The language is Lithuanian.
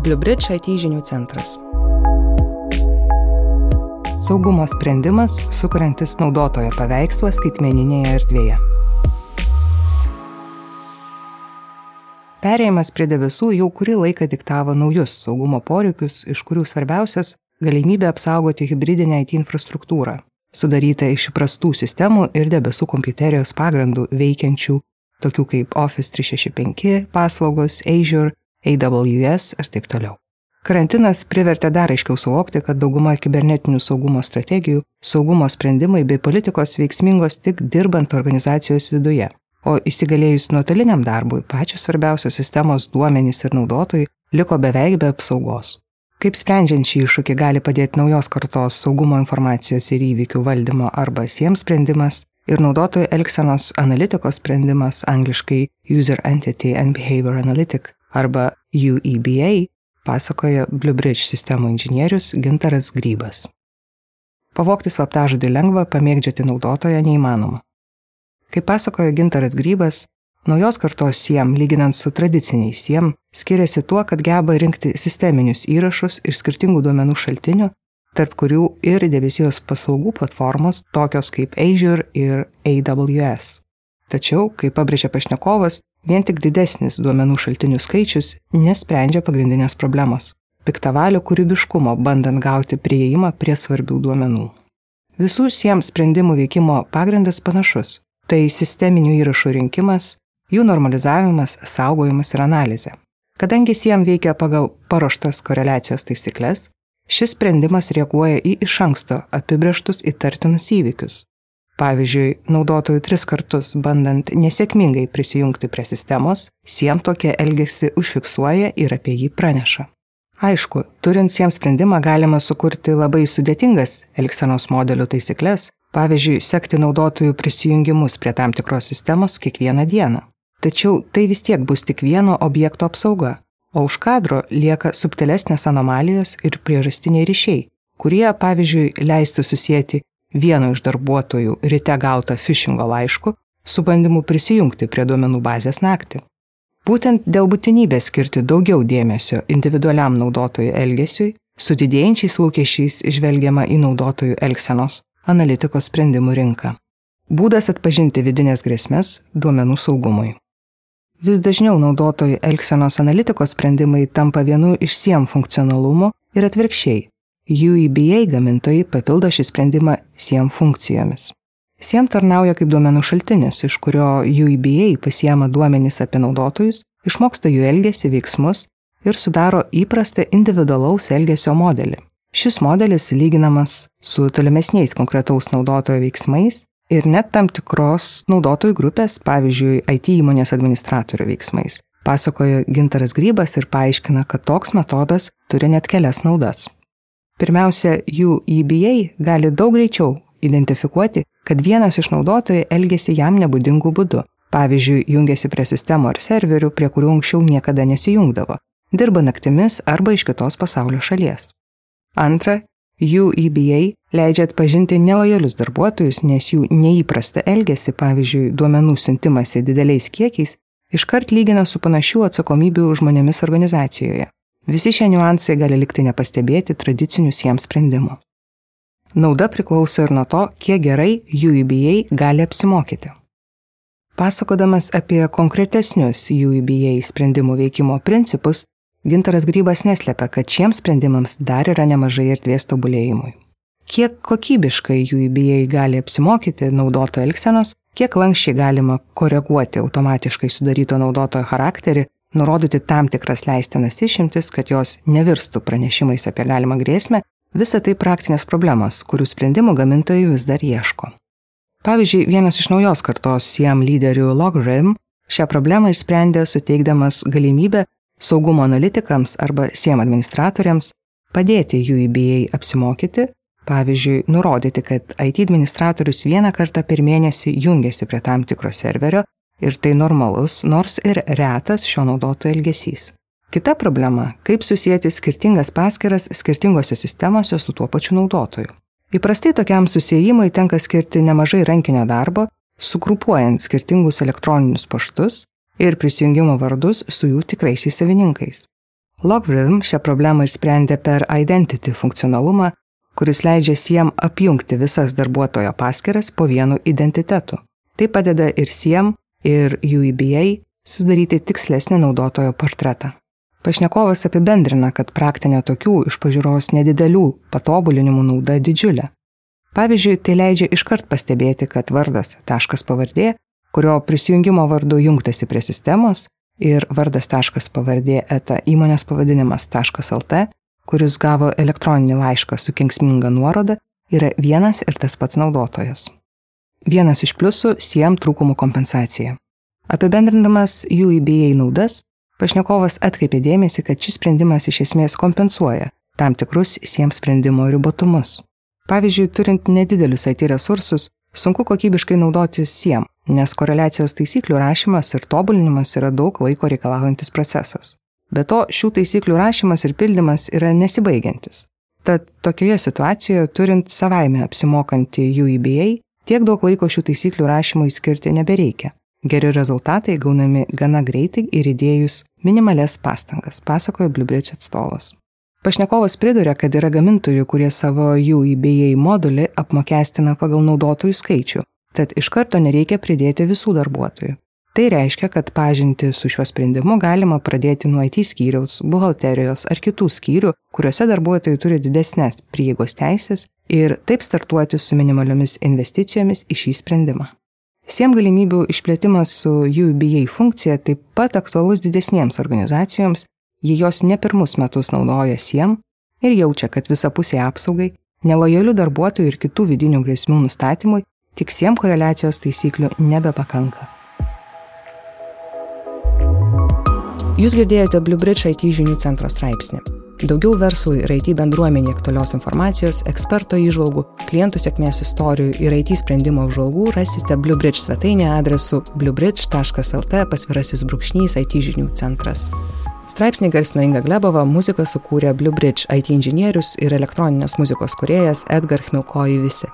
Bliubridge IT žinių centras. Saugumo sprendimas, sukuriantis naudotojo paveikslą skaitmeninėje erdvėje. Perėjimas prie debesų jau kurį laiką diktavo naujus saugumo poreikius, iš kurių svarbiausias - galimybė apsaugoti hybridinę IT infrastruktūrą, sudarytą iš įprastų sistemų ir debesų kompiuterijos pagrindų veikiančių, tokių kaip Office 365 paslaugos, Azure, AWS ir taip toliau. Karantinas privertė dar aiškiau suvokti, kad dauguma kibernetinių saugumo strategijų, saugumo sprendimai bei politikos veiksmingos tik dirbant organizacijos viduje. O įsigalėjus nuotoliniam darbui, pačios svarbiausios sistemos duomenys ir naudotojai liko beveik be apsaugos. Kaip sprendžiant šį iššūkį gali padėti naujos kartos saugumo informacijos ir įvykių valdymo arba SIEM sprendimas ir naudotojų elgsenos analitikos sprendimas angliškai User Entity and Behavior Analytic arba UEBA, pasakoja Bluebridge sistemų inžinierius Gintaras Grybas. Pavokti slaptažodį lengva, pamėgdžioti naudotoją neįmanoma. Kaip pasakoja Gintaras Grybas, naujos kartos SIEM, lyginant su tradiciniais SIEM, skiriasi tuo, kad geba rinkti sisteminius įrašus iš skirtingų duomenų šaltinių, tarp kurių ir debesijos paslaugų platformos tokios kaip Azure ir AWS. Tačiau, kaip pabrėžia pašnekovas, Vien tik didesnis duomenų šaltinių skaičius nesprendžia pagrindinės problemos - piktavalių kūrybiškumo bandant gauti prieimą prie svarbių duomenų. Visų siems sprendimų veikimo pagrindas panašus - tai sisteminių įrašų rinkimas, jų normalizavimas, saugojimas ir analizė. Kadangi siem veikia pagal paruoštas koreliacijos taisyklės, šis sprendimas reaguoja į iš anksto apibrieštus įtartinus įvykius, Pavyzdžiui, naudotojų tris kartus bandant nesėkmingai prisijungti prie sistemos, SIEM tokie elgesi užfiksuoja ir apie jį praneša. Aišku, turint SIEM sprendimą galima sukurti labai sudėtingas elgsenos modelių taisyklės, pavyzdžiui, sekti naudotojų prisijungimus prie tam tikros sistemos kiekvieną dieną. Tačiau tai vis tiek bus tik vieno objekto apsauga, o už kadro lieka subtilesnės anomalijos ir priežastiniai ryšiai, kurie, pavyzdžiui, leistų susijęti vieno iš darbuotojų ryte gautą phishingo laišku su bandymu prisijungti prie duomenų bazės naktį. Būtent dėl būtinybės skirti daugiau dėmesio individualiam naudotojų elgesiui, su didėjančiais lūkesčiais žvelgiama į naudotojų elgsenos analitikos sprendimų rinką. Būdas atpažinti vidinės grėsmės duomenų saugumui. Vis dažniau naudotojų elgsenos analitikos sprendimai tampa vienu iš siem funkcionalumo ir atvirkščiai UEBA gamintojai papildo šį sprendimą SIEM funkcijomis. SIEM tarnauja kaip duomenų šaltinis, iš kurio UEBA pasiema duomenys apie naudotojus, išmoksta jų elgesį, veiksmus ir sudaro įprastą individualaus elgesio modelį. Šis modelis lyginamas su tolimesniais konkretaus naudotojo veiksmais ir net tam tikros naudotojų grupės, pavyzdžiui, IT įmonės administratorių veiksmais. Pasakoja Gintaras Grybas ir paaiškina, kad toks metodas turi net kelias naudas. Pirmiausia, jų EBA gali daug greičiau identifikuoti, kad vienas iš naudotojų elgesi jam nebūdingų būdų. Pavyzdžiui, jungiasi prie sistemų ar serverių, prie kurių anksčiau niekada nesijungdavo, dirba naktimis arba iš kitos pasaulio šalies. Antra, jų EBA leidžia atpažinti nelojalius darbuotojus, nes jų neįprasta elgesi, pavyzdžiui, duomenų siuntimasi dideliais kiekiais, iškart lygina su panašių atsakomybių žmonėmis organizacijoje. Visi šie niuansai gali likti nepastebėti tradicinių jiems sprendimų. Nauda priklauso ir nuo to, kiek gerai UEBA gali apsimokyti. Pasakodamas apie konkretesnius UEBA sprendimų veikimo principus, Gintaras Grybas neslėpia, kad šiems sprendimams dar yra nemažai erdvės tobulėjimui. Kiek kokybiškai UEBA gali apsimokyti naudoto elgsenos, kiek lankščiai galima koreguoti automatiškai sudaryto naudotojo charakterį nurodyti tam tikras leistinas išimtis, kad jos nevirstų pranešimais apie galimą grėsmę, visa tai praktinės problemos, kurių sprendimų gamintojai vis dar ieško. Pavyzdžiui, vienas iš naujos kartos SIEM lyderių LogRim šią problemą išsprendė suteikdamas galimybę saugumo analitikams arba SIEM administratoriams padėti jų įbėjai apsimokyti, pavyzdžiui, nurodyti, kad IT administratorius vieną kartą per mėnesį jungiasi prie tam tikro serverio ir tai normalus, nors ir retas šio naudotojo elgesys. Kita problema - kaip susijęti skirtingas paskiras skirtingose sistemose su tuo pačiu naudotoju. Įprastai tokiam susijimui tenka skirti nemažai rankinio darbo, sugrupuojant skirtingus elektroninius paštus ir prisijungimo vardus su jų tikraisiais savininkais. Logarithm šią problemą išsprendė per identity funkcionalumą, kuris leidžia SIEM apjungti visas darbuotojo paskiras po vienu identitetu. Tai padeda ir SIEM, ir UEBA sudaryti tikslesnį naudotojo portretą. Pašnekovas apibendrina, kad praktinė tokių iš pažiūros nedidelių patobulinimų nauda didžiulė. Pavyzdžiui, tai leidžia iškart pastebėti, kad vardas taškas pavardė, kurio prisijungimo vardu jungtasi prie sistemos, ir vardas taškas pavardė eta įmonės pavadinimas taškas lt, kuris gavo elektroninį laišką su kenksminga nuoroda, yra vienas ir tas pats naudotojas. Vienas iš pliusų - SIEM trūkumų kompensacija. Apibendrindamas UEBA naudas, pašnekovas atkreipė dėmesį, kad šis sprendimas iš esmės kompensuoja tam tikrus SIEM sprendimo ribotumus. Pavyzdžiui, turint nedidelius IT resursus, sunku kokybiškai naudoti SIEM, nes koreliacijos taisyklių rašymas ir tobulinimas yra daug laiko reikalaujantis procesas. Be to, šių taisyklių rašymas ir pildymas yra nesibaigiantis. Tad tokioje situacijoje, turint savaime apsimokantį UEBA, tiek daug laiko šių taisyklių rašymui skirti nebereikia. Geri rezultatai gaunami gana greitai ir įdėjus minimales pastangas, pasakoja Bluebridge atstovas. Pašnekovas priduria, kad yra gamintojų, kurie savo įbėjai modulį apmokestina pagal naudotojų skaičių, tad iš karto nereikia pridėti visų darbuotojų. Tai reiškia, kad pažinti su šiuo sprendimu galima pradėti nuo IT skyriaus, buhalterijos ar kitų skyrių, kuriuose darbuotojai turi didesnės prieigos teisės ir taip startuoti su minimaliomis investicijomis į šį sprendimą. SIEM galimybių išplėtimas su UBA funkcija taip pat aktualus didesniems organizacijoms Ji jos ne pirmus metus naudoja SIEM ir jaučia, kad visapusiai apsaugai, nelojalių darbuotojų ir kitų vidinių grėsmių nustatymui tik SIEM koreliacijos taisyklių nebepakanka. Jūs girdėjote Bluebridge IT žinių centro straipsnį. Daugiau verslui ir IT bendruomenė aktualios informacijos, eksperto įžvalgų, klientų sėkmės istorijų ir IT sprendimo apžvalgų rasite Bluebridge svetainėje adresu bluebridge.lt pasvirasis brūkšnys IT žinių centras. Straipsnį garsino Inga Glebova, muziką sukūrė Blue Bridge IT inžinierius ir elektroninės muzikos kuriejas Edgar Chmilkoji visi.